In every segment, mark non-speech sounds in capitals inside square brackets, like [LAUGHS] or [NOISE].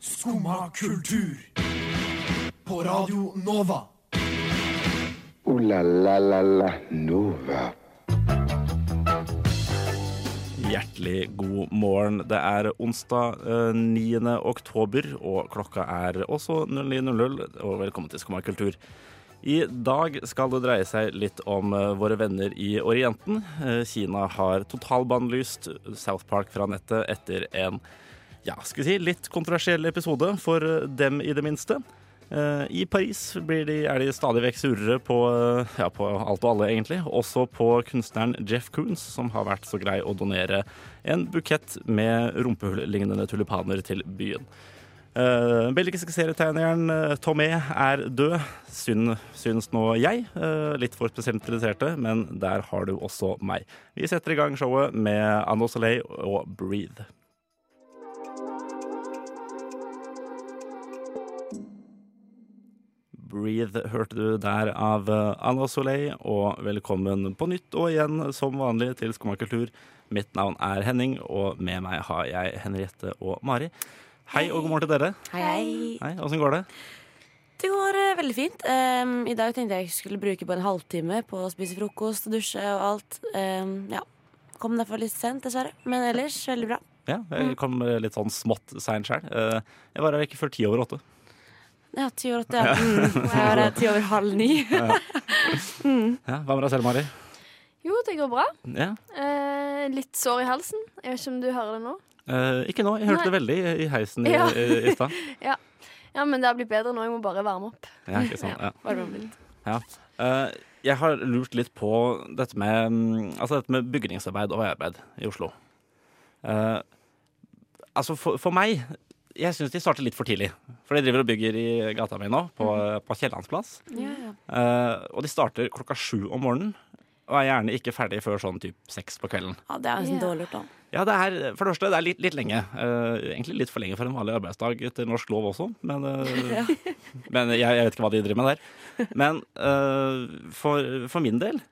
Skumma kultur. På Radio Nova. O-la-la-la-la Nova. Hjertelig god morgen. Det er onsdag eh, 9. oktober, og klokka er også 09.00. Og velkommen til Skumma kultur. I dag skal det dreie seg litt om eh, våre venner i Orienten. Eh, Kina har totalbannlyst South Park fra nettet etter en ja, skal vi si, litt kontroversiell episode, for eh, dem i det minste. Eh, I Paris de, er de stadig vekk surere på, eh, ja, på alt og alle, egentlig. Også på kunstneren Jeff Koons, som har vært så grei å donere en bukett med rumpehull-lignende tulipaner til byen. Uh, belgiske serietegneren Tomé er død, Syn, syns nå jeg. Uh, litt for spesialiserte, men der har du også meg. Vi setter i gang showet med Anno Soleil og Breathe. Breathe hørte du der av uh, Anna Soleil, og velkommen på nytt og igjen som vanlig til Skomakultur. Mitt navn er Henning, og med meg har jeg Henriette og Mari. Hei og god morgen til dere. Hei, hei. Hei, Åssen går det? Det går uh, veldig fint. Um, I dag tenkte jeg jeg skulle bruke bare en halvtime på å spise frokost og dusje og alt. Um, ja. Kom derfor litt sent, dessverre. Men ellers veldig bra. Ja, jeg kom eh, litt sånn smått sein sjøl. Jeg var her ikke før ti over åtte. Ja, ti over åtte. Ja. Mm. Jeg var ti over halv ni. Ja, hva med deg selv, Mari? Jo, det går bra. Ja. Eh, litt sår i halsen. Jeg vet ikke om du hører det nå? Eh, ikke nå. Jeg hørte Nei. det veldig i, i heisen i, Ja. i, i stad. [LAUGHS] Ja, men det har blitt bedre nå. Jeg må bare varme opp. Ja, ikke sant. Ja. Ja. Eh, jeg har lurt litt på dette med, mm, altså dette med bygningsarbeid og veiarbeid i Oslo. Eh, altså for, for meg Jeg syns de starter litt for tidlig. For de driver og bygger i gata mi nå, på, på Kiellandsplass. Ja, ja. uh, og de starter klokka sju om morgenen. Og er gjerne ikke ferdig før sånn typ seks på kvelden. ja, det er nesten Ja. dårlig gjort, da. Ja, det er, for det første, det er litt, litt lenge. Uh, egentlig litt for lenge for en vanlig arbeidsdag etter norsk lov også, men, eh, [LAUGHS] men jeg, jeg vet ikke hva de driver med der. Men eh, for, for min del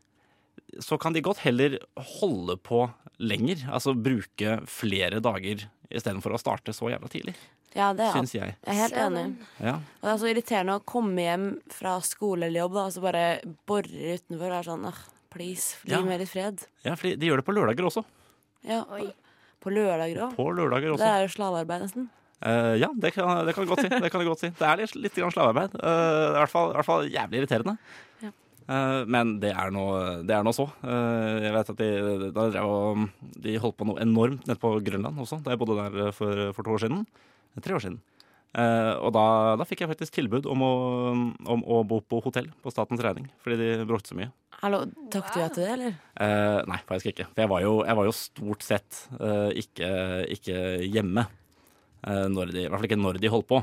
så kan de godt heller holde på lenger. Altså bruke flere dager istedenfor å starte så jævla tidlig, Ja, det er syns jeg. Jeg er helt enig. Ja. Og det er så irriterende å komme hjem fra skole eller jobb da, og så bare borre utenfor og er sånn ah, please, gi Ja. meg litt fred. ja, for de gjør det på lørdager også. Ja, Oi. På lørdager òg. På lørdager Det er jo slavearbeid, nesten. Uh, ja, det kan, det kan du godt si. Det kan du godt si. Det er litt, litt slavearbeid. Uh, I hvert, fall, i hvert fall jævlig irriterende. Ja. Eh, men det er nå det er nå så. Eh, jeg vet at de, de holdt på noe enormt nede på Grønland også, da jeg bodde der for, for to år siden. Tre år siden. Eh, og da, da fikk jeg faktisk tilbud om å, om å bo på hotell på statens regning, fordi de brukte så mye. Hallo, Takk du ja til det, eller? Eh, nei, faktisk ikke. For jeg var jo, jeg var jo stort sett eh, ikke, ikke hjemme. eh, de, I hvert fall ikke når de holdt på.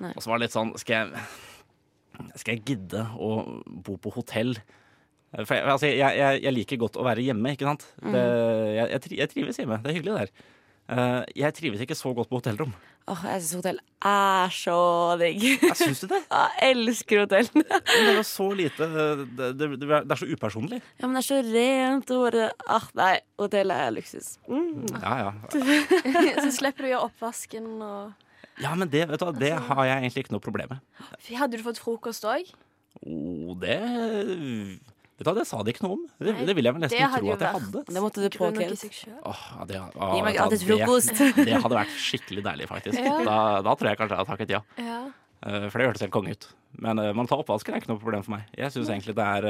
Nei. Og så var det litt sånn Skal jeg, skal jeg gidde å bo på hotell? Eh, For jeg, altså, jeg, jeg, jeg liker godt å være hjemme, ikke sant? Det, jeg, jeg, tri- jeg trives hjemme. Det er hyggelig der. Uh, jeg trives ikke så godt på hotellrom. Åh, jeg syns hotell er så digg. Syns du det? [LAUGHS] Jeg elsker hotell. Men det er så lite det, det, det er så upersonlig. Ja, men det er så rent og bare ah, Nei, hotell er luksus. Mm. Ja, ja. [LAUGHS] Så slipper du å gjøre oppvasken og Ja, men det, vet du, det har jeg egentlig ikke noe problem med. Hadde du fått frokost òg? Oh, det Vet du hva, Det sa de ikke noe om. Det, det ville jeg vel nesten tro at jeg hadde. Det måtte du påkrevd. Oh, det, Gi ah, meg gratis frokost. Det, [LAUGHS] det hadde vært skikkelig deilig, faktisk. Ja. Da, da tror jeg kanskje jeg hadde takket ja. Ja. Eh, For det hørtes helt konge ut. Men uh, man tar oppvasken er ikke noe problem for meg. Jeg syns egentlig det er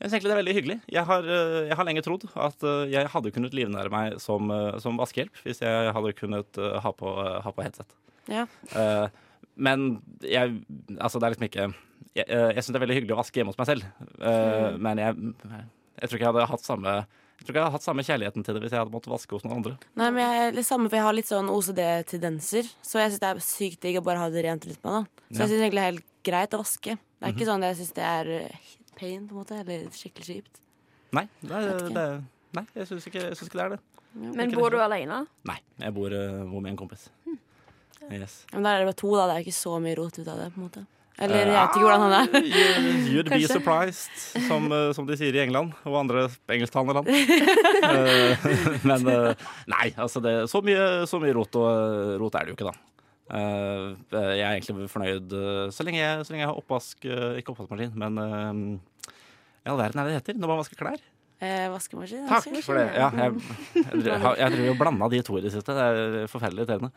jeg synes egentlig det er veldig hyggelig. Jeg har, jeg har lenge trodd at jeg hadde kunnet livnære meg som, som vaskehjelp hvis jeg hadde kunnet ha, på, ha på headset. Ja. Uh, men jeg Altså, det er liksom ikke Jeg, uh, jeg syns det er veldig hyggelig å vaske hjemme hos meg selv, Eh, men jeg, jeg tror ikke jeg hadde hatt samme jeg tror ikke jeg hadde hatt samme kjærligheten til det hvis jeg hadde måttet vaske hos noen andre. Nei, men jeg er litt samme, for jeg har litt sånn OCD-tendenser. Så jeg syns det er sykt digg å bare ha det rent litt med. da Så Ja. jeg syns egentlig det er helt greit å vaske. Det er ikke sånn jeg syns det er eh, pain, på en måte. Eller skikkelig kjipt. Nei, det, det, nei jeg syns ikke, ikke det er det. Men bor du alene? Nei, jeg bor, eh, bor med en kompis. Yes. Men da er det bare to, da. Det er ikke så mye rot ut av det. på en måte Eller jeg vet ikke hvordan han er. You- You'd be Kanskje. surprised, som, eh, som de sier i England og andre engelsktalende land. [LAUGHS] Eh, Men eh, nei, altså det, så, mye, så mye rot, og, rot er det jo ikke, da. Eh, jeg er egentlig fornøyd eh, så lenge jeg, så lenge jeg har oppvask eh, Ikke oppvaskmaskin, men uh, i all verden er det det heter når man vasker klær. Eh, vaskemaskin. Takk vaskemaskin, for det. Ja, jeg, jeg, jeg, har- jeg driver og blanda de to i det siste. Det er forferdelig irriterende.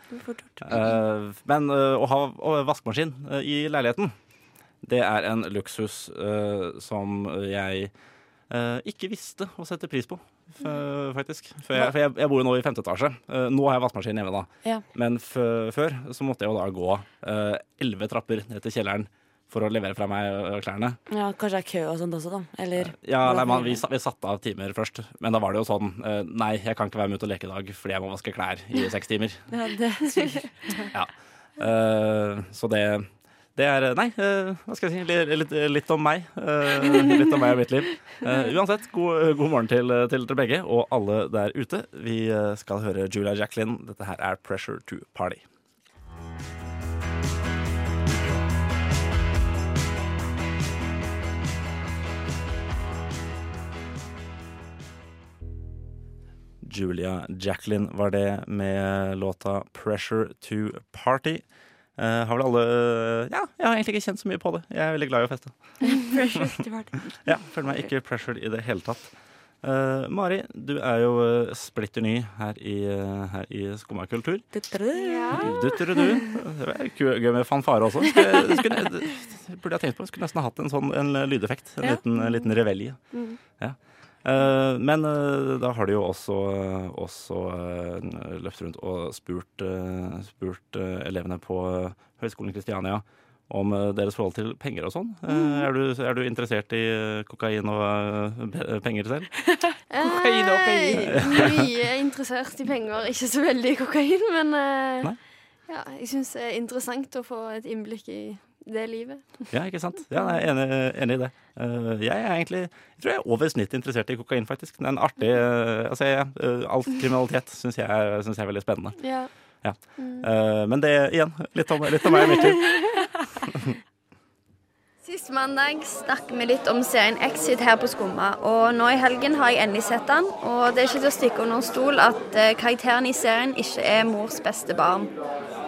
Eh, men eh, å ha vaskemaskin eh, i leiligheten, det er en luksus eh, som jeg eh, ikke visste å sette pris på, f faktisk. For, jeg, for jeg, jeg bor jo nå i femte etasje. Nå har jeg vaskemaskin hjemme, da. Ja. Men før så måtte jeg jo da gå elleve trapper ned til kjelleren for å levere fra meg eh, klærne. ja, kanskje det er kø og sånt også, da. Eller Ja, nei, man, vi, vi satte av timer først, men da var det jo sånn eh, Nei, jeg kan ikke være med ut og leke i dag fordi jeg må vaske klær i [LAUGHS] seks timer. Ja, det [LAUGHS] Ja. Uh, så det det er Nei, uh, hva skal jeg si? Litt, litt, litt om meg. Uh, litt om meg og mitt liv. Eh, uansett, god, god morgen til, til dere begge og alle der ute. Vi eh, skal høre Julia Jacqueline. Dette her er 'Pressure to Party'. Julia Jacqueline var det med låta 'Pressure to Party'. Uh, har vel alle Ja, jeg har egentlig ikke kjent så mye på det. Jeg er veldig glad i å feste. [LAUGHS] Ja, Føler meg ikke pressured i det hele tatt. Uh, Mari, du er jo eh, splitter ny her i, uh, her i Skumma kultur. Ja. Du, du, du. Det er gøy med fanfare også. Skulle, skulle, det burde jeg tenkt på. Skulle nesten ha hatt en sånn en lydeffekt. En Ja. liten, en liten revelje. Mm. Ja. Eh, men eh, da har de jo også, også eh, løpt rundt og spurt, spurt elevene på Høgskolen Kristiania om deres forhold til penger og sånn. Mm. er, du, er du interessert i [LAUGHS] kokain og penger selv? Kokain og penger. Mye interessert i penger, ikke så veldig i kokain, men eh, Nei. ja, jeg syns det er interessant å få et innblikk i det livet. Ja, ikke sant? Ja, jeg er enig, enig i det. Eh, jeg er egentlig jeg tror jeg er over snittet interessert i kokain, faktisk. Det er en artig eh, Altså, jeg, eh, all kriminalitet syns jeg, er- synes jeg er veldig spennende. Ja. Ja. Mm. Eh, men det, igjen, litt om, litt om meg og mitt liv. [LAUGHS] Sist mandag snakket vi litt om serien Exit her på Skumma, og nå i helgen har jeg endelig sett den. Og det er ikke til å stikke under stol at karakteren i serien ikke er mors beste barn.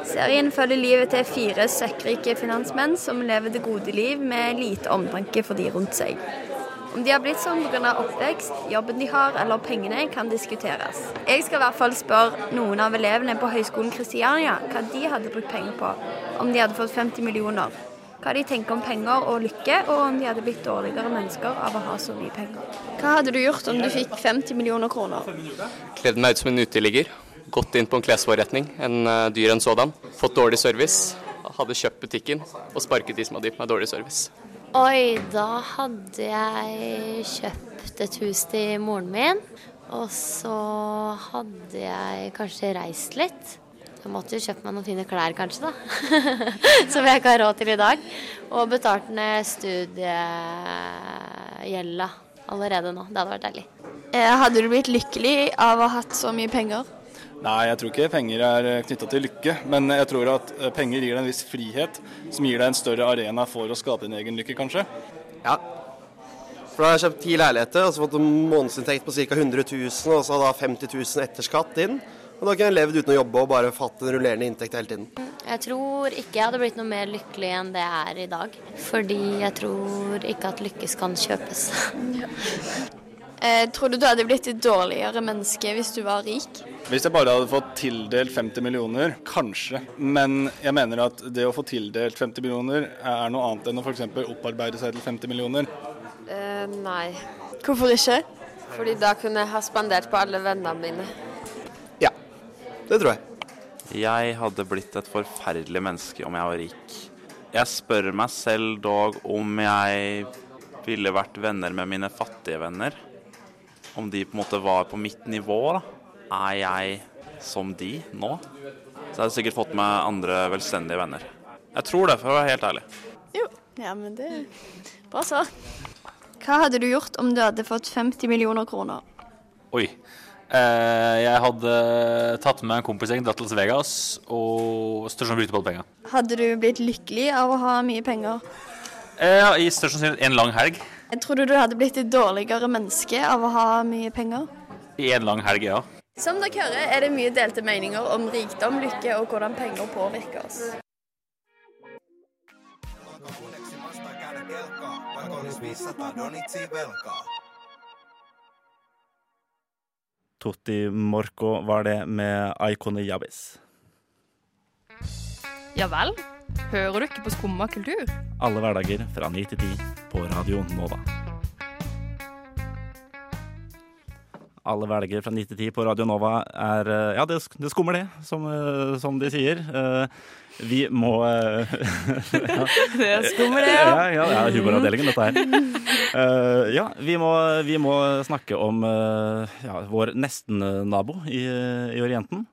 Serien følger livet til fire søkkrike finansmenn som lever det gode liv med lite omtanke for de rundt seg. Om de har blitt sånn pga. oppvekst, jobben de har eller pengene, kan diskuteres. Jeg skal i hvert fall spørre noen av elevene på Høgskolen Kristiania hva de hadde brukt penger på om de hadde fått 50 millioner. Hva de tenker om penger og lykke, og om de hadde blitt dårligere mennesker av å ha så mye penger. Hva hadde du gjort om du fikk 50 millioner kroner? Kledd meg ut som en uteligger. Gått inn på en klesforretning, en eh, dyr en sådan. Fått dårlig service. Hadde kjøpt butikken og sparket de som hadde gitt meg dårlig service. Oi, da hadde jeg kjøpt et hus til moren min. Og så hadde jeg kanskje reist litt. Jeg måtte jo kjøpt meg noen fine klær, kanskje, da. [LAUGHS] Som jeg ikke har råd til i dag. Og betalt ned studiegjelda allerede nå. Det hadde vært deilig. Eh, Hadde du blitt lykkelig av å ha hatt så mye penger? Nei, jeg tror ikke penger er knytta til lykke, men jeg tror at eh, penger gir deg en viss frihet, som gir deg en større arena for å skape din egen lykke, kanskje. Ja. For da har jeg kjøpt ti leiligheter og så fått en månedsinntekt på ca. 100 000, og så da 50 000 etter skatt inn. Og da kunne jeg levd uten å jobbe og bare fått en rullerende inntekt hele tiden. Jeg tror ikke jeg hadde blitt noe mer lykkelig enn det jeg er i dag. Fordi jeg tror ikke at lykkes kan kjøpes. Eh, tror du du hadde blitt et dårligere menneske hvis du var rik? Hvis jeg bare hadde fått tildelt 50 millioner, kanskje. Men jeg mener at det å få tildelt 50 millioner er noe annet enn å f.eks. opparbeide seg til 50 millioner. Eh, nei, Hvorfor ikke? fordi da kunne jeg ha spandert på alle vennene mine. Ja, det tror jeg. Jeg hadde blitt et forferdelig menneske om jeg var rik. Jeg spør meg selv dog om jeg ville vært venner med mine fattige venner. Om de på en måte var på mitt nivå, da. Er jeg som de nå? Så jeg hadde sikkert fått meg andre velstendige venner. Jeg tror det, for å være helt ærlig. Jo. Ja, men det er bra svar. Hva hadde du gjort om du hadde fått 50 millioner kroner? Oi. Eh, jeg hadde tatt med en kompisgjeng, dratt til Las Vegas og størst sannsynlig brukt opp alle penga. Hadde du blitt lykkelig av å ha mye penger? Eh, ja, I størst sannsynlig en lang helg. Tror du du hadde blitt et dårligere menneske av å ha mye penger? I en lang helg, ja. Som dere hører, er det mye delte meninger om rikdom, lykke og hvordan penger påvirker oss. Totti Morco var det med Aikone Jabis. Ja vel? Hører du ikke på Skumma kultur? Alle hverdager fra 9 til 10 på Radio Nova. Alle velgere fra 9 til 10 på Radio Nova er eh, Ja, det, det skummer, det, som, eh, som de sier. Eh, Vi må ja. [LAUGHS] Det skummer, det, ja. Ja, det er humoravdelingen, dette her. Ja, vi må, vi må snakke om ja, vår nesten-nabo i, i Orienten.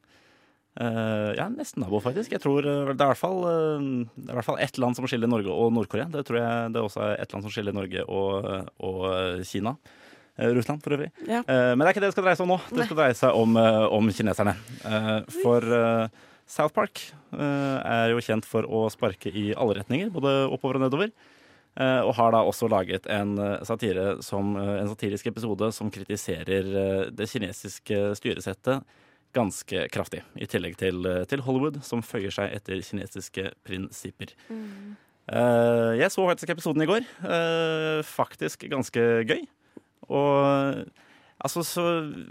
Uh, ja, nesten-nabo, faktisk. Jeg tror det er i hvert fall er hvert fall ett land som skiller Norge og Nord-Korea. Det tror jeg det er også ett land som skiller Norge og, og Kina. Eh, Russland, for øvrig. Ja. Eh, men det er ikke det det skal dreie seg om nå. Det skal dreie seg om, eh, om kineserne. For South Park er jo kjent for å sparke i alle retninger, både oppover og nedover. Og har da også laget en, satire som, en satirisk episode som kritiserer det kinesiske styresettet ganske kraftig. I tillegg til, til Hollywood, som føyer seg etter kinesiske prinsipper. Eh, jeg så faktisk episoden i går. Faktisk ganske gøy. Og altså, så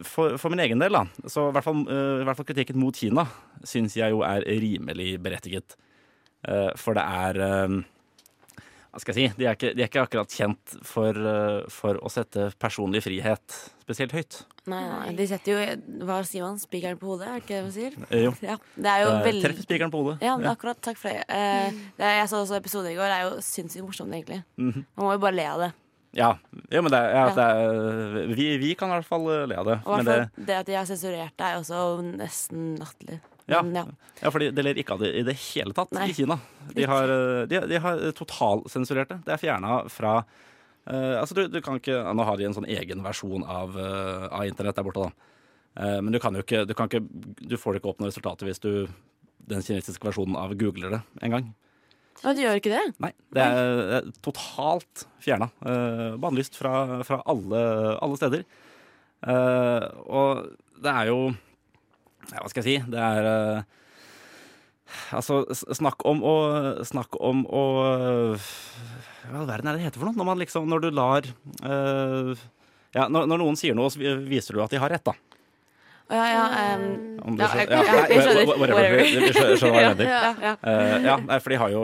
for, for min egen del, da, så i hvert fall, uh, i hvert fall kritikken mot Kina syns jeg jo er rimelig berettiget. Uh, for det er eh, Hva skal jeg si? De er ikke, de er ikke akkurat kjent for, for å sette personlig frihet spesielt høyt. Nei, nei, de setter jo Hva sier man? Spikeren på hodet, er det ikke det man sier? Jo. Ja, det er jo Eh, veldig Treffer spikeren på hodet. Ja, akkurat. Takk for det. Eh, det jeg så også episode i går. Det er jo sinnssykt morsomt, egentlig. Mhm. Man må jo bare le av det. Ja, ja men det, ja, det er, vi, vi kan i hvert fall eh, le av det. Og det, det at de har sensurert deg, er også nesten latterlig. Ja. Ja. Ja, for de ler ikke av det i det hele tatt Nei. i Kina. De har, eh, de, de har totalsensurert det. Det er fjerna fra uh, Altså, du, du kan ikke Nå har de en sånn egen versjon av, uh, av internett der borte, da. Uh, men du kan jo ikke du, kan ikke du får ikke opp noe resultater hvis du den kinesiske versjonen av googler det en gang. Og du gjør ikke det? Nei. Det er, det totalt fjerna. Uh, Bannlyst fra, fra alle, alle steder. Uh, og det er jo ja, Hva skal jeg si? Det er uh, Altså, snakk om å Snakk om å Hva i all verden er det det heter for noe? Når, man liksom, når du lar eh, ja, når, når noen sier noe, så viser du at de har rett, da. Ja, ja, um, ja, jeg, ja, ja, jeg skjønner. whatever. Skjønner- hva jeg [LAUGHS] Ja, mener. ja, ja. Eh, ja, for de har jo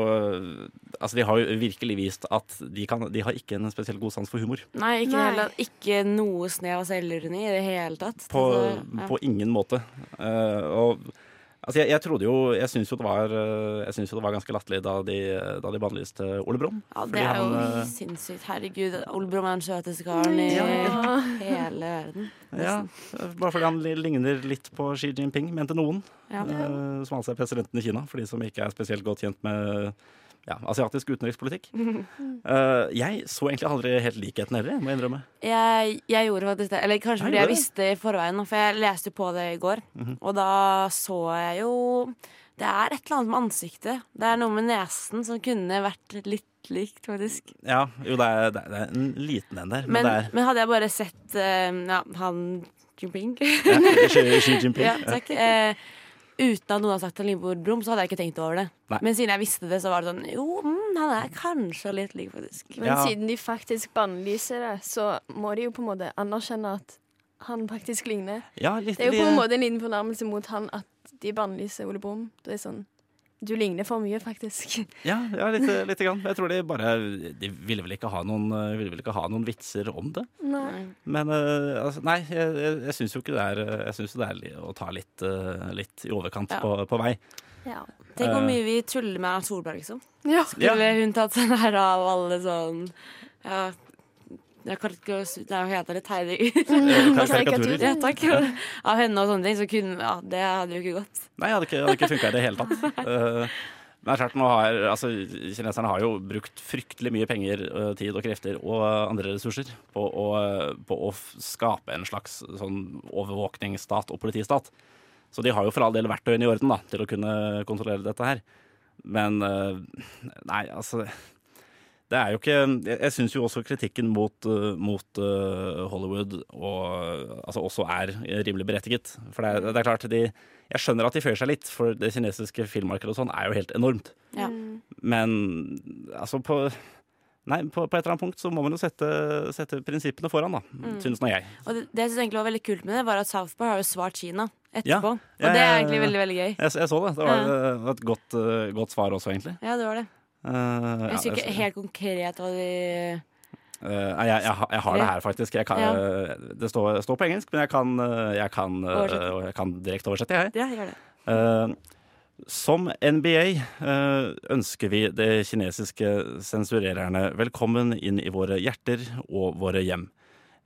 Altså, de har jo virkelig vist at de, kan, de har ikke en spesielt god sans for humor. Nei, ikke, Nei. Heller, ikke noe snev av selvironi i det hele tatt. På, Så, ja. på ingen måte. Uh, og altså, jeg, jeg trodde jo Jeg syns jo det var eh, Jeg synes jo det var ganske latterlig da de, da de bannlyste Ole Brumm. Ja, det er jo han, eh, sinnssykt. Herregud, Ole Brumm er den søteste karen i Ja. hele verden. Ja, bare fordi han ligner litt på Xi Jinping, mente noen. Ja. Uh, som altså er presidenten i Kina, for de som ikke er spesielt godt kjent med ja, asiatisk utenrikspolitikk. Uh, [LAUGHS] jeg så egentlig aldri helt likheten heller, må jeg innrømme. Jeg, jeg gjorde faktisk det. Eller kanskje fordi jeg visste i forveien, for jeg leste på det i går. Mhm. Og da så jeg jo Det er et eller annet med ansiktet. Det er noe med nesen som kunne vært litt likt, faktisk. Ja, jo, det er, det er- en liten en der, men, Men, det er men hadde jeg bare sett uh, ja, han Jinping Ja, [LAUGHS] Xi- Xi Jinping, ja, ja. takk. Eh, uten at noen har sagt Ole Brumm, så hadde jeg ikke tenkt over det. Nei. Men siden jeg visste det, så var det sånn Jo, mm, han er kanskje litt lik, faktisk. Men siden de faktisk bannlyser det, så må de jo på en måte anerkjenne at han faktisk ligner. Ja, litt- det er jo på en måte en liten fornærmelse mot han at de bannlyser Ole Brumm. Det er sånn Du ligner for mye, faktisk. [LAUGHS] Ja, ja litt, litt grann. Jeg tror de bare De ville vel ikke ha noen, ville vel ikke ha noen vitser om det. Nei. Men uh, altså, nei, jeg, jeg, jeg syns jo ikke det er Jeg synes jo det er å ta litt, uh, litt i overkant Ja. på, på vei. Ja. Tenk hvor Eh. mye vi tuller med Erna Solberg, liksom. Ja. Skulle hun tatt seg nær av alle sånn Ja, Det er jo helt litt Heidi. karikaturer. Ja, takk. Av henne og sånne ting. Så kunne Ja, det hadde jo ikke gått. Nei, det hadde ikke, hadde ikke funka i det hele tatt. [LAUGHS] Eh, Men det klart, har, altså, kineserne har jo brukt fryktelig mye penger, øh, tid og krefter og andre ressurser på å, øh, på å skape en slags sånn overvåkningsstat og politistat. Så de har jo for all del verktøyene i orden da, til å kunne kontrollere dette her. Men nei, altså det er jo ikke Jeg, jeg syns jo også kritikken mot, øh, mot uh, Hollywood og, altså også er rimelig berettiget. For det er, det er klart, de, jeg skjønner at de føyer seg litt, for det kinesiske filmmarkedet og sånn er jo helt enormt. Ja. Men altså på Nei, på, på et eller annet punkt så må man jo sette, sette prinsippene foran, da. Mm. Synes nå jeg. Og det, det jeg synes egentlig var veldig kult med det, var at South Park har jo svart Kina Ja. etterpå. Ja, Og det er egentlig veldig, veldig gøy. Jeg, jeg så det. Det var Ja. et godt, øh, godt svar også, egentlig. Ja, det var det. Eh, Jeg ja, husker ikke helt konkret hva de uh, nei, jeg, jeg, har- jeg har det her, faktisk. Kan, Ja. uh, Det står, står på engelsk, men jeg kan, eh, jeg kan, eh, jeg kan direkte oversette, jeg. Ja, gjør det. Eh, som NBA eh, ønsker vi de kinesiske sensurererne velkommen inn i våre hjerter og våre hjem.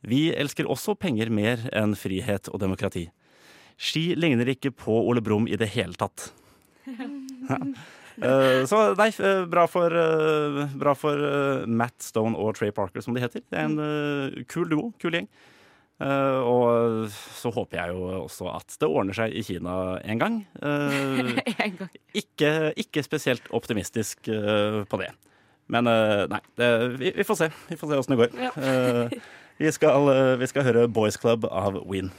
Vi elsker også penger mer enn frihet og demokrati. Ski ligner ikke på Ole Brumm i det hele tatt. [LAUGHS] [LAUGHS] Eh, så nei, eh, bra for, eh, bra for Matt Stone og Trey Parker, som de heter. Det er en kul duo, kul gjeng. Og så håper jeg jo også at det ordner seg i Kina en gang. Eh, [LAUGHS] Ikke, ikke spesielt optimistisk på det. Men nei, det, vi, vi får se. Vi får se åssen det går. Ja. Vi, skal, vi skal høre Boys Club av Ween.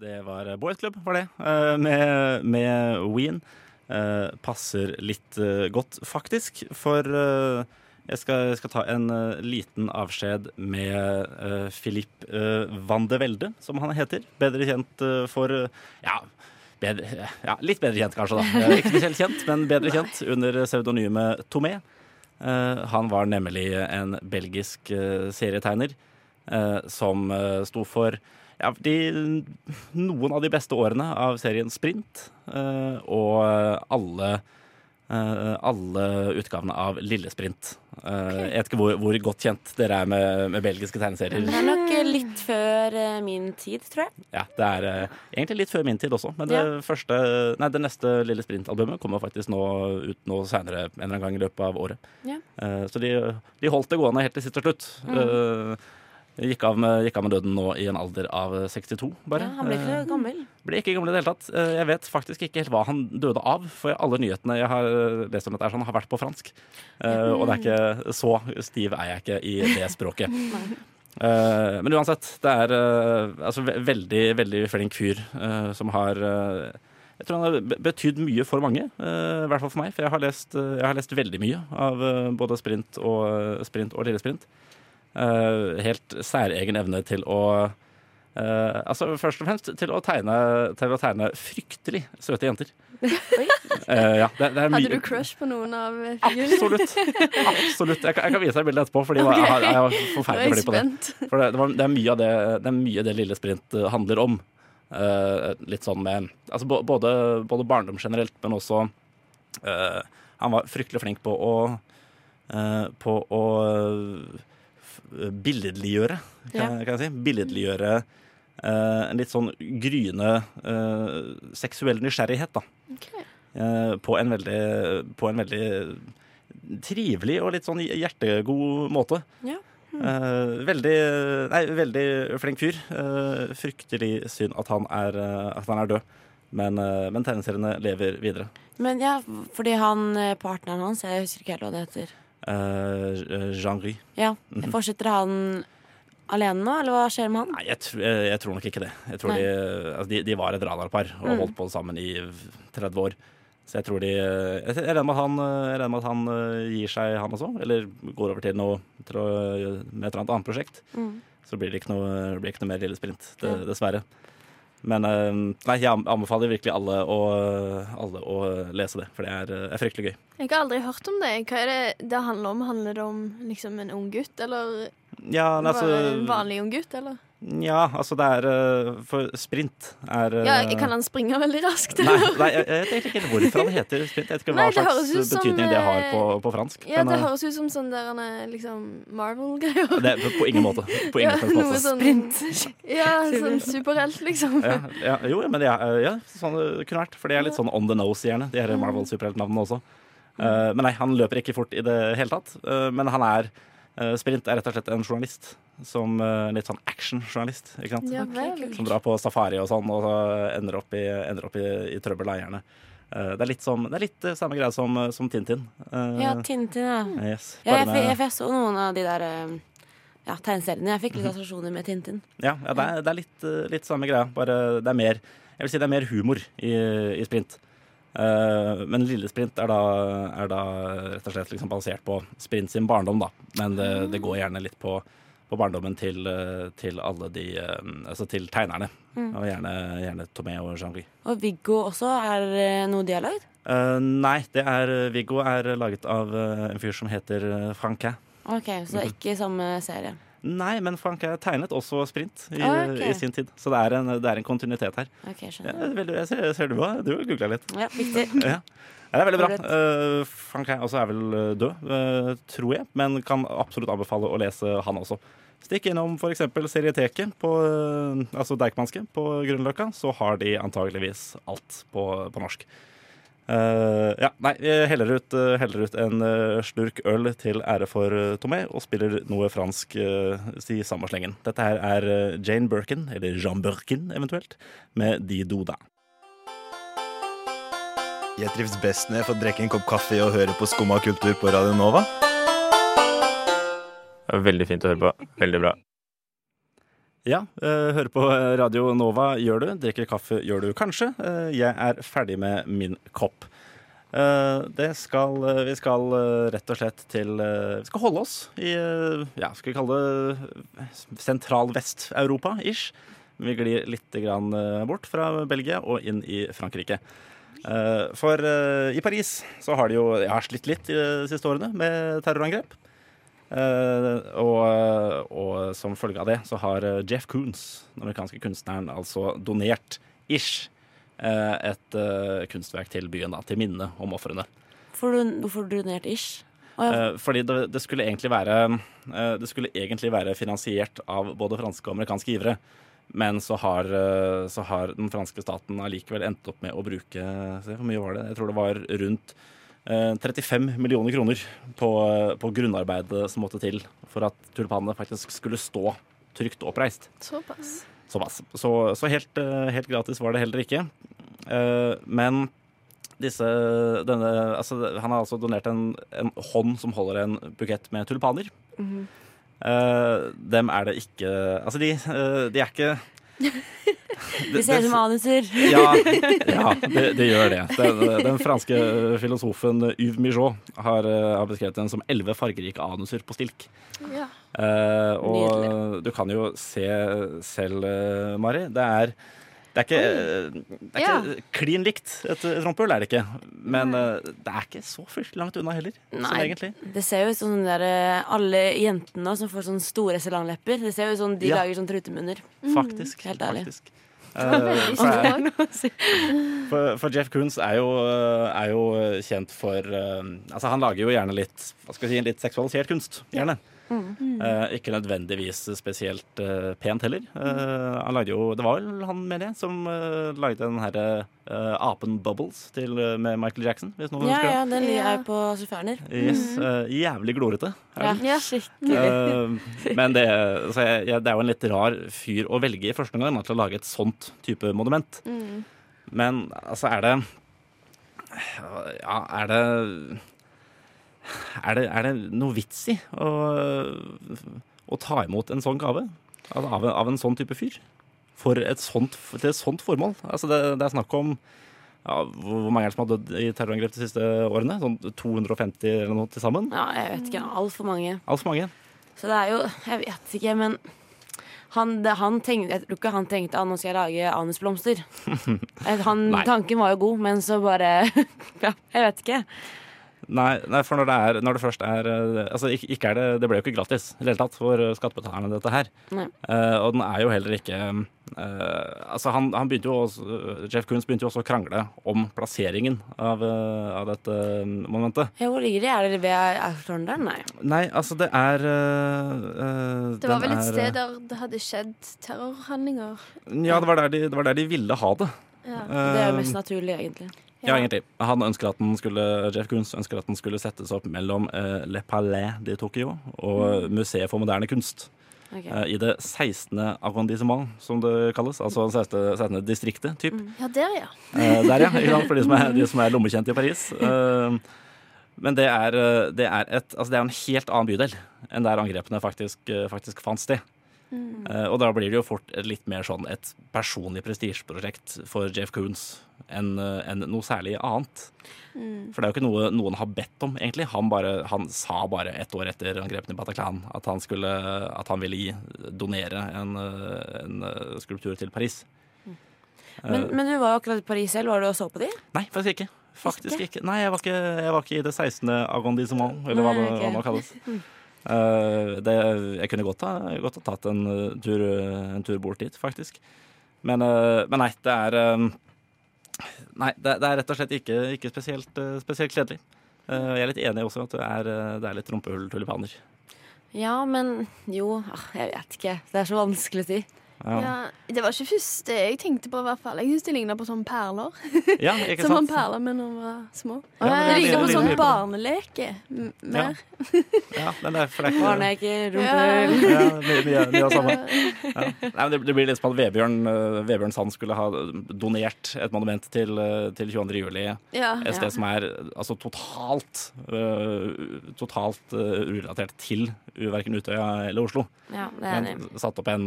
Det var Boys Club, var det, eh, med, med Ween. Eh, passer litt eh, godt, faktisk, for jeg, skal, jeg skal ta en liten avskjed med Filip van de Velde, som han heter. Bedre kjent for ja, bedre, ja, litt bedre kjent kanskje, da. [LAUGHS] Ikke spesielt kjent, men bedre kjent under pseudonymet Tomé. Han var nemlig en belgisk serietegner som sto for ja, de, noen av de beste årene av serien Sprint, uh, og alle, uh, alle utgavene av Lillesprint. Uh, okay. Jeg vet ikke hvor, hvor godt kjent dere er med, med belgiske tegneserier. Det er nok eh, litt før eh, min tid, tror jeg. Ja, det er eh, egentlig litt før min tid også. Men det, Ja. første, nei, det neste Lille Sprint-albumet kommer faktisk nå ut nå senere en eller annen gang i løpet av året. Ja. Eh, så de, de holdt det gående helt til sist og slutt. Mm. Eh, gikk, av med, gikk av med døden nå i en alder av 62, bare. Ja, han ble ikke Eh, gammel. ble ikke gammel i det hele tatt. Eh, Jeg vet faktisk ikke helt hva han døde av, for alle nyhetene jeg har lest om dette, er sånn, har vært på fransk. Mm. Og det er ikke så stiv er jeg ikke i det språket. [LAUGHS] Eh, Men uansett, det er eh, altså, veldig, veldig flink fyr eh, som har eh, jeg tror han har be- betydd mye for mange, eh, i hvert fall for meg. For jeg har lest, eh, jeg har lest veldig mye av eh, både sprint og, sprint og lille sprint. Eh, helt særegen evne til å eh, altså Først og fremst til å tegne, til å tegne fryktelig søte jenter. Eh, ja, det, det er Hadde du crush på noen av eh, figurene? Absolutt. Absolutt. Jeg kan, jeg kan vise deg bildet etterpå, fordi jeg, har, jeg var Nå forferdelig er jeg på det. For det, det, var, det, er mye av det, det er mye det lille sprint eh, handler om. Uh, litt sånn med altså, både, både barndom generelt, men også uh, Han var fryktelig flink på å uh, På å eh, billedliggjøre, kan, kan jeg si. Billedliggjøre eh, en litt sånn gryende eh, seksuell nysgjerrighet, da. Eh, på, en veldig, på en veldig trivelig og litt sånn hjertegod måte. Ja. Eh, veldig, nei, veldig flink fyr. Eh, fryktelig synd at han er, eh, at han er død. Men, men tegneseriene lever videre. Men ja, fordi han partneren hans, jeg husker ikke helt hva det heter. Uh, Jean-Ry. Ja, Mhm. Fortsetter han alene nå, eller hva skjer med han? Nei, jeg, tr jeg, jeg tror nok ikke det. Jeg tror de, altså, de, de var et radarpar og Mm. holdt på sammen i 30 år. Så jeg tror de Jeg jeg regner med at han, regner med at han eh, gir seg, han også. Eller går over til noe til å, med et eller annet annet prosjekt. Mm. Så blir det ikke noe, det blir ikke noe mer Lille Sprint, det, dessverre. Men eh, nei, jeg anbefaler virkelig alle å, alle å lese det, for det er, eh, er fryktelig gøy. Jeg har aldri hørt om det. Hva er det det handler om? Handler det om liksom en ung gutt, eller Ja, altså, en vanlig ung gutt, eller? Ja, altså det er eh, For sprint er eh, Ja, kan han springe veldig raskt? Nei, [LAUGHS] nei jeg, jeg vet ikke helt hvorfor han heter sprint. Jeg vet ikke hva Nei, det slags betydning som, det har på, eh, på fransk. Ja, det eh, høres ut som sånn der han er liksom Marvel-greier. det er på, på ingen måte. På ingen Ja, måte. sånn- Ja, sånn superhelt, liksom. Ja, ja, jo, men ja, er, ja, sånn det kunne vært. For det er litt sånn on the nose, gjerne. De her Marvel-superheltnavnene også. Eh, men nei, han løper ikke fort i det hele tatt. Eh, men han er eh, Sprint er rett og slett en journalist. Som uh, litt sånn actionjournalist, ikke sant? Ja. Som drar på safari og sånn, og så ender opp i, ender opp i, i trøbbel, av gjerne. Eh, det er litt, som, det er litt eh, samme greie som, som Tintin. Eh, Ja, Tintin, ja. Yes, ja jeg, med- jeg, jeg så noen av de der eh, ja, tegneseriene. Jeg fikk litt assosiasjoner med Tintin. Ja, ja det, er, det er litt, eh, litt samme greia. Bare det er mer Jeg vil si det er mer humor i, i sprint. Eh, men Lille Sprint er da, er da rett og slett liksom basert på Sprint sin barndom, da. Men det, det går gjerne litt på, på barndommen til, eh, til alle de eh, Altså til tegnerne. Mm. Og gjerne, gjerne Tomé og Jean-Louis. Og Viggo også er noe de har lagd? Uh, nei, det er Viggo er laget av en fyr som heter Franquin. Ok, Så Mhm. ikke samme serie. Nei, men Frank er tegnet også sprint i, Ah, ok. i sin tid. Så det er en, det er en kontinuitet her. Ok, Ja, veldig, jeg ser, ser du har du googla litt. Ja, viktig. [LAUGHS] Ja. Ja, det er veldig bra. Uh, Franquin også er vel eh, død, uh, tror jeg, men kan absolutt anbefale å lese han også. Stikk innom f.eks. Serieteket, på, uh, altså Deichmanske, på Grünerløkka, så har de antageligvis alt på, på norsk. Eh, ja, nei, jeg heller ut, uh, heller ut en uh, slurk øl til ære for uh, Tomé, og spiller noe fransk uh, i samme slengen. Dette her er Jane Birkin, eller Jean Birkin eventuelt, med De Doda. Jeg trives best når jeg får drikke en kopp kaffe og høre på Skumma kultur på Radio Nova. Veldig fint å høre på. Veldig bra. Ja, hører høre på Radio Nova gjør du. Drikker kaffe gjør du kanskje. Eh, jeg er ferdig med min kopp. Eh, skal eh, Vi skal eh, rett og slett til eh, Vi skal holde oss i eh, ja, skal vi kalle det sentral-vest-Europa, ish. Vi glir litt eh, bort fra Belgia og inn i Frankrike. Eh, For eh, i Paris så har de jo Jeg slitt litt de siste årene med terrorangrep. Eh, og, og som følge av det så har eh, Jeff Koons, den amerikanske kunstneren, altså donert ish eh, et eh, kunstverk til byen, da, til minne om ofrene. Hvorfor donert ish? Eh, fordi det, det skulle egentlig være eh, Det skulle egentlig være finansiert av både franske og amerikanske givere. Men så har, eh, så har den franske staten allikevel endt opp med å bruke se, Hvor mye var det? Jeg tror det var rundt eh, 35 millioner kroner på, på grunnarbeidet som måtte til for at tulipanene faktisk skulle stå trygt oppreist. Såpass. Såpass. Så, så helt, eh, helt gratis var det heller ikke. Eh, Men disse denne, altså, Han har altså donert en, en hånd som holder en bukett med tulipaner. Mm -hmm. dem er det ikke Altså, de, eh, de er ikke [LAUGHS] De ser ut som anuser. ja, ja [LAUGHS] det, det gjør det. Den, den franske filosofen Yves Michaud har, eh, har beskrevet den som elleve fargerike anuser på stilk. Ja. Eh, og du kan jo se selv, eh, Mari. Det er det er ikke, det er ikke klin likt et, et rumpehull, er det ikke. Men eh, det er ikke så fryktelig langt unna heller. Sånn Nei, det ser jo ut som sånn der, alle jentene som får sånne store salanglepper. Det ser jo ut som de Ja. lager sånne trutemunner. Faktisk. Helt ærlig. faktisk. Eh, for, [LAUGHS] for, for Jeff Koons er jo, er jo kjent for eh, Altså, han lager jo gjerne litt hva skal jeg si, litt seksualisert kunst. Gjerne. Mm. Eh, ikke nødvendigvis spesielt eh, pent heller. Eh, han lagde jo, Det var vel han mener jeg, som eh, lagde den herre eh, apen Bubbles til, eh, med Michael Jackson, hvis noen Ja, husker ja, den er jo på Suferner. Yes, eh, jævlig glorete. Ja, ja, skikkelig. Eh, men det, så jeg, jeg, det er jo en litt rar fyr å velge i første omgang til å lage et sånt type monument. Mm. Men altså, er det Ja, er det Er det, er det noe vits i å, å ta imot en sånn gave? Av, av, en- av en sånn type fyr? For et sånt, til et sånt formål? Altså, det, det er snakk om ja, hvor mange er det som har dødd i terrorangrep de siste årene? Sånn 250 eller noe til sammen? Ja, jeg vet ikke. Altfor mange. Altfor mange. Så det er jo Jeg vet ikke, men han, det, han tenkte, jeg tror ikke han tenkte at nå skal jeg lage anusblomster. [LAUGHS] Eh, Han, tanken var jo god, men så bare [LAUGHS] Ja, jeg vet ikke. Nei, nei, for når det, er, når det først er eh, Altså, ikke, ikke er det, det ble jo ikke gratis i det hele tatt for eh, skattebetalerne, dette her. Eh, og den er jo heller ikke uh, Altså, han, han begynte jo også, Jeff Koons begynte jo også å krangle om plasseringen av, uh, av dette momentet. Ja, hvor ligger de? Er det ved Eiffeltårnet der? Nei. Nei, altså, det er Det var vel et er, sted der det hadde skjedd terrorhandlinger. Ja, det var, der de, det var der de ville ha det. Ja. Det er jo mest naturlig, egentlig. Ja, egentlig. Han ønsker at den skulle, Jeff Koons ønsker at den skulle settes opp mellom uh, Le Palais de Tokyo og Museet for moderne kunst. Okay. Uh, I det 16. arrondissement, som det kalles. Altså 16. 16. distriktet, typ. Ja, der, ja. Uh, der, ja. Ikke sant? For de som er, de som er lommekjente i Paris. [LAUGHS] Men det er, det, er et, altså det er en helt annen bydel enn der angrepene faktisk, faktisk fant sted. Mm. Eh, og da blir det jo fort et litt mer sånn et personlig prestisjeprosjekt for Jeff Koons enn en noe særlig annet. Mm. For det er jo ikke noe noen har bedt om, egentlig. Han, bare, han sa bare ett år etter angrepene i Bataclan at han, skulle, at han ville gi, donere en, eh, en eh, skulptur til Paris. Men, Eh, men du var jo akkurat i Paris selv. Var du og så på de? Nei, faktisk ikke. Faktisk ikke. Nei, jeg var ikke, jeg var ikke i det 16. arrondissement, eller hva Nei, det, ok. hva man kalles. [LAUGHS] Eh, det, jeg kunne godt ha, godt ha tatt en eh, tur, en tur bort dit, faktisk. Men, eh, men nei, det er eh, Nei, det, det er rett og slett ikke, ikke spesielt, eh, spesielt kledelig. Eh, jeg er litt enig også at det er, eh, det er litt rumpehull-tulipaner. Ja, men jo ah, Jeg vet ikke. Det er så vanskelig å si. Ja, det var ikke første jeg tenkte på, i hvert fall. Jeg syns det ligna på sånne perler. [LAUGHS] Ja, ikke Som man sant? perler med når man var små. Ja, det det ligner på ligner sånn det. barneleke. Mer. Ja, men det er, for det er ikke Barneke, Ja. mye, av samme. [LAUGHS] Ja. Nei, men det, det blir litt som at Vebjørn, eh, Vebjørn Sand skulle ha donert et monument til, eh, til 22. juli. Ja. Et sted Ja. som er altså, totalt, uh, totalt uh, urelatert til verken Utøya eller Oslo. Ja, det er Men satt opp en,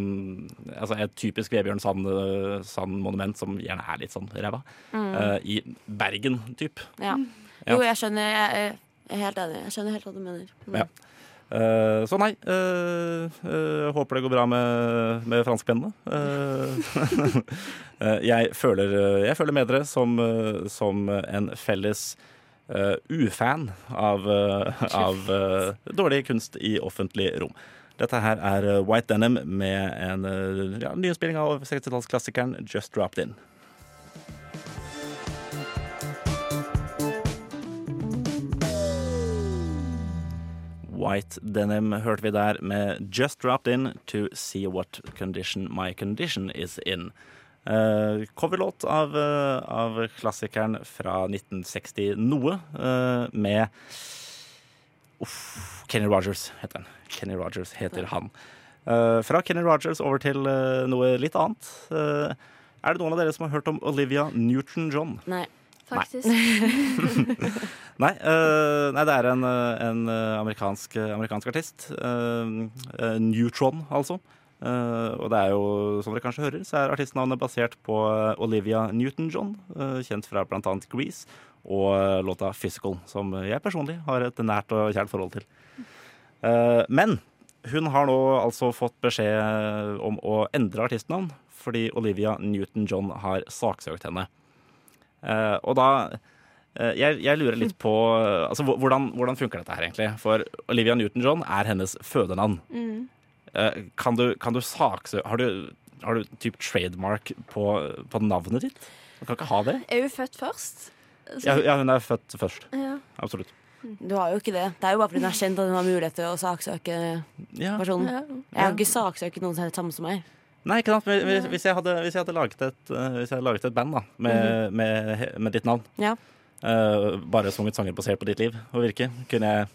altså et typisk Vebjørn Sand- Sand-monument som gjerne er litt sånn ræva. Mm. Uh, I Bergen, typ. Ja. Jo, jeg skjønner. Jeg er helt enig. Jeg skjønner helt hva du mener. Mm. Ja. Uh, så nei, Uh, uh, håper det går bra med, med franskpennene. [LAUGHS] Eh, jeg, føler, jeg føler med dere som, som en felles ufan av, av dårlig kunst i offentlig rom. Dette her er eh, White Denim med en uh, ja, nyinnspilling av 60-tallsklassikeren Just Dropped In. White Denim hørte vi der med Just Dropped In to see what condition my condition is in. Uh, coverlåt av, uh, av klassikeren fra 1960 noe, uh, med Uff, Kenny Rogers heter han. Kenny Rogers heter han. Uh, fra Kenny Rogers over til uh, noe litt annet. Uh, er det noen av dere som har hørt om Olivia Newton-John? Nei. Faktisk. [LAUGHS] Nei, øh, nei, det er en, en amerikansk, amerikansk artist. Neutron, altså. Øh, og det er jo, som dere kanskje hører, så er artistnavnet basert på øh, Olivia Newton-John, øh, kjent fra bl.a. Grease og låta 'Physical', som jeg personlig har et nært og kjært forhold til. Eh, men hun har nå altså fått beskjed om å endre artistnavn, fordi Olivia Newton-John har saksøkt henne. Eh, og da eh, jeg, jeg lurer litt på eh, altså, hvordan, hvordan funker dette her egentlig? For Olivia Newton-John er hennes fødenavn. Mm. Eh, kan, du, kan du saksøke Har du, har du typ trademark på, på navnet ditt? Du kan ikke ha det? Er hun født først? Så- Ja, ja, hun er født først. Ja. Absolutt. Du har jo ikke det. Det er jo bare fordi hun har kjent at hun har mulighet til å saksøke Ja. personen. Ja. Jeg har ikke saksøkt noen som er det samme som meg. Nei, ikke sant? Hvis, hvis, jeg hadde, hvis, jeg hadde laget et, eh, hvis jeg hadde laget et band da, med, mm -hmm. med ditt navn, Ja. uh, bare sunget sanger basert på ditt liv og virke, kunne jeg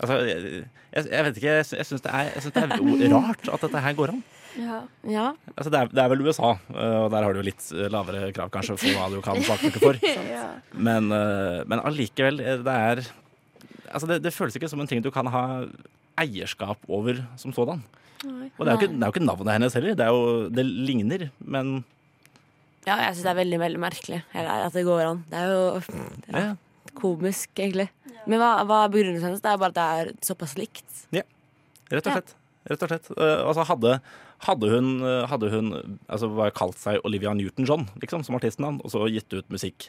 Altså, jeg, jeg, vet ikke, jeg, jeg syns det, er- synes det er rart at dette her går an. Ja. Ja. Altså, det, er, det er vel USA, eh, og der har du jo litt eh, lavere krav kanskje for hva du kan [LAUGHS] saksøke for. ja. Men, eh, men allikevel, det er Altså, det, det føles ikke som en ting du kan ha eierskap over som sådan. Og det er jo ikke, det er jo ikke navnet hennes heller. Det, er jo, det ligner, men ja, jeg syns det er veldig veldig merkelig at det går an. Det er jo det er komisk, egentlig. Men hva, hva er begrunnelsen hennes? Det er bare at det er såpass likt. Rett og slett. Rett og slett. Uh, altså hadde, hadde hun, hadde hun altså kalt seg Olivia Newton-John liksom, som artistnavn, og så gitt ut musikk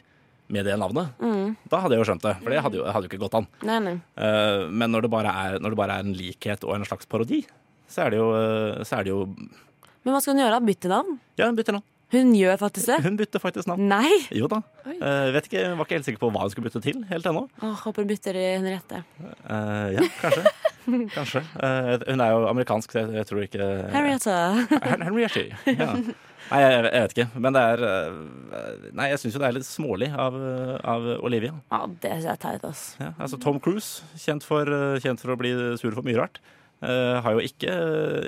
med det navnet, Mm. da hadde jeg jo skjønt det. For det hadde jo, hadde jo ikke gått an. Nei, nei. Uh, men når det, er, når det bare er en likhet og en slags parodi, så er det jo, eh, så er det jo Men hva skal hun gjøre? Bytte navn? Ja, hun bytter navn. Hun gjør faktisk det? Hun bytter faktisk navn. Nei! Jo da. Uh, vet ikke, var ikke helt sikker på hva hun skulle bytte til helt ennå. Oh, håper hun bytter i Henriette. Uh, ja, kanskje. [LAUGHS] kanskje. Uh, hun er jo amerikansk, så jeg, jeg tror ikke Henriette. Henriette. Ja. Nei, jeg, jeg vet ikke. Men det er eh, Nei, jeg syns jo det er litt smålig av, eh, av Olivia. Ja, det er teit, ass. Ja, altså Tom Cruise, kjent for, eh, kjent for å bli sur for mye rart, eh, har jo ikke,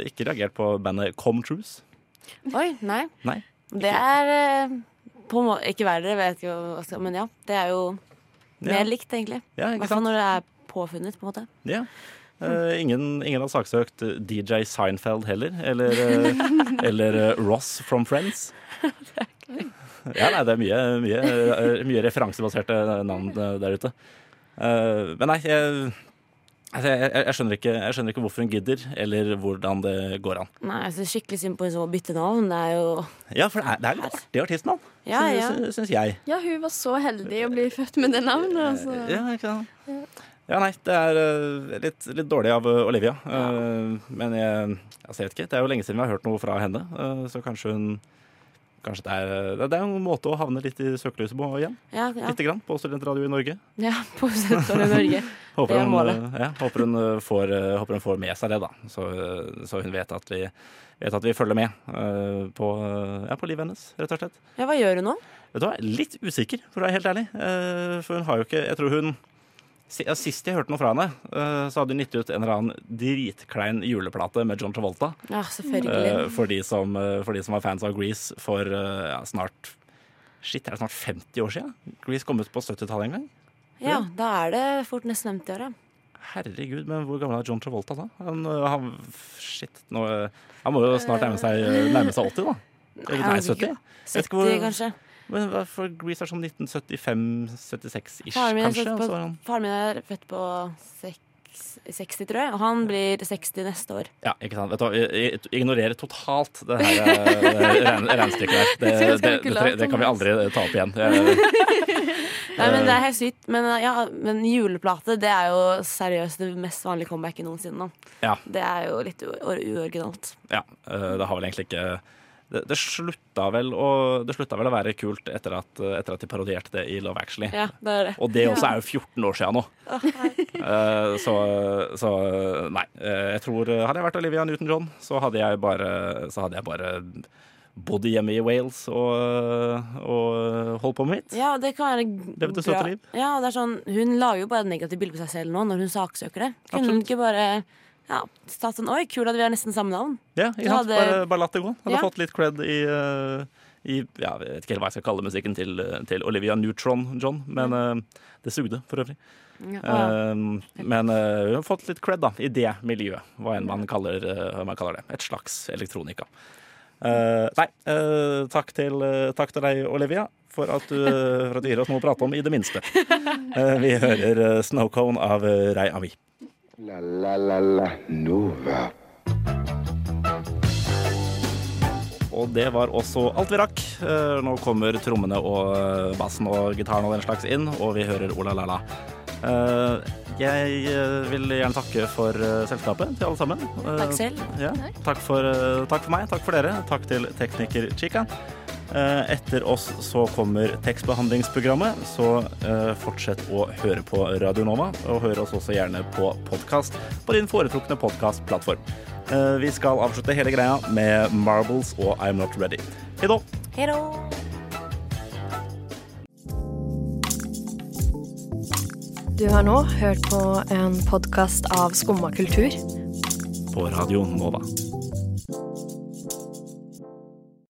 ikke reagert på bandet Comtruise. Oi, nei. Nei. Det er eh, på en måte Ikke verre, vet ikke jeg skal Men ja, det er jo mer Ja. likt, egentlig. Ja, I ikke hvert fall når det er påfunnet, på en måte. Ja. Uh, ingen, ingen har saksøkt DJ Seinfeld heller, eller, eh, [LAUGHS] eller eh, Ross from Friends. [LAUGHS] [LAUGHS] Ja, nei, det er mye, mye, eh, mye referansebaserte navn eh, der ute. Uh, men nei, jeg, altså, jeg, jeg, jeg, skjønner ikke, jeg skjønner ikke hvorfor hun gidder, eller hvordan det går an. Nei, jeg synes skikkelig synd på henne som må bytte navn. Det er jo Ja, for det er, det er litt artig artistnavn, Ja, ja. syns jeg. Ja, hun var så heldig å bli født med det navnet. Altså. Ja, ikke sant? Ja, nei, det er eh, litt, litt dårlig av eh, Olivia. Ja. men jeg, altså, jeg vet ikke. Det er jo lenge siden vi har hørt noe fra henne, eh, så kanskje hun Kanskje det er, det er en måte å havne litt i søkelyset på igjen. Ja, ja. Lite grann på Studentradio i Norge. Ja, på Studentradio i Norge. [LAUGHS] Håper er hun, eh, ja, håper, hun eh, får, eh, håper hun får med seg det, da. Så, eh, så hun vet at vi, vet at vi følger med eh, på, eh, ja, på livet hennes, rett og slett. Ja, hva gjør hun nå? Vet du hva, Litt usikker, for å være helt ærlig. Eh, For hun har jo ikke Jeg tror hun Sist jeg hørte noe fra henne, eh, så hadde hun gitt ut en eller annen dritklein juleplate med John Travolta. Ja, selvfølgelig. Eh, For de som, eh, for de som var fans av Grease for ja, snart Shit, er det snart 50 år siden? Grease kom ut på 70-tallet en gang. Ja, da er det fort nesten 50 år, ja. Herregud, men hvor gammel er John Travolta da? Han, han, shit, nå, han må jo snart nærme seg, nærme seg 80, da. Eller, Nei, nei, jeg vet 70. ikke. Jeg vet ikke hvor- 70 kanskje. Men for Grease er sånn 1975-76-ish, Faren min, er kanskje? på, han- faren min er født på seks- 60, tror jeg. Og han blir 60 neste år. Ja, ikke sant. Vet du, jeg, jeg ignorerer totalt det her [LAUGHS] øh, regnestykket der. Det, det, det, det, det kan vi aldri ta opp igjen. [LAUGHS] Nei, men Det er helt sykt. Men, ja, men juleplate det er jo seriøst det mest vanlige comebacket noensinne. Ja. Det er jo litt uoriginalt. Ja, det har vel egentlig ikke det, det, slutta vel å, det slutta vel å være kult etter at, etter at de parodierte det i Love Actually. Ja, det er det. Og det også er jo 14 år siden nå. [LAUGHS] Eh, så, så nei. Eh, jeg tror Hadde jeg vært Olivia Newton-John, så hadde jeg bare Så hadde jeg bare bodd hjemme i Wales og, og holdt på med mitt. Ja, det kan være Levd et søtt liv. Ja, det er sånn, Hun lager jo bare et negativt bilde på seg selv nå når hun saksøker det. Kunne hun ikke bare ja, tatt sånn Oi, kul at vi har nesten samme navn. Ja, hadde- Bare, bare latt det gå. Hadde Ja. fått litt cred i, uh, i ja, Jeg vet ikke helt hva jeg skal kalle musikken til, til Olivia Neutron-John, men uh, det sugde for øvrig. Ja. Uh, men eh, hun har fått litt cred da, i det miljøet, hva enn man kaller, eh, man kaller det. Et slags elektronika. Eh, nei, eh, takk, til, eh, takk til deg, Olivia, for at, du, eh, for at du gir oss noe å prate om, i det minste. [LAUGHS] Eh, vi hører eh, 'Snowcone' av eh, Rei Avi. La la la la Nova. Og det var også alt vi rakk. Eh, Nå kommer trommene og eh, bassen og gitaren og den slags inn, og vi hører Ola La La. Eh, Jeg vil gjerne takke for selskapet til alle sammen. Takk selv. Ja. Takk, for, takk for meg, takk for dere. Takk til tekniker Chica. Eh, Etter oss så kommer tekstbehandlingsprogrammet, så eh, fortsett å høre på Radio Nova. Og hør oss også gjerne på podkast på din foretrukne podkastplattform. Eh, Vi skal avslutte hele greia med Marbles og I'm Not Ready. Hei da. Du har nå hørt på en podkast av Skumma kultur. På Radio Nova.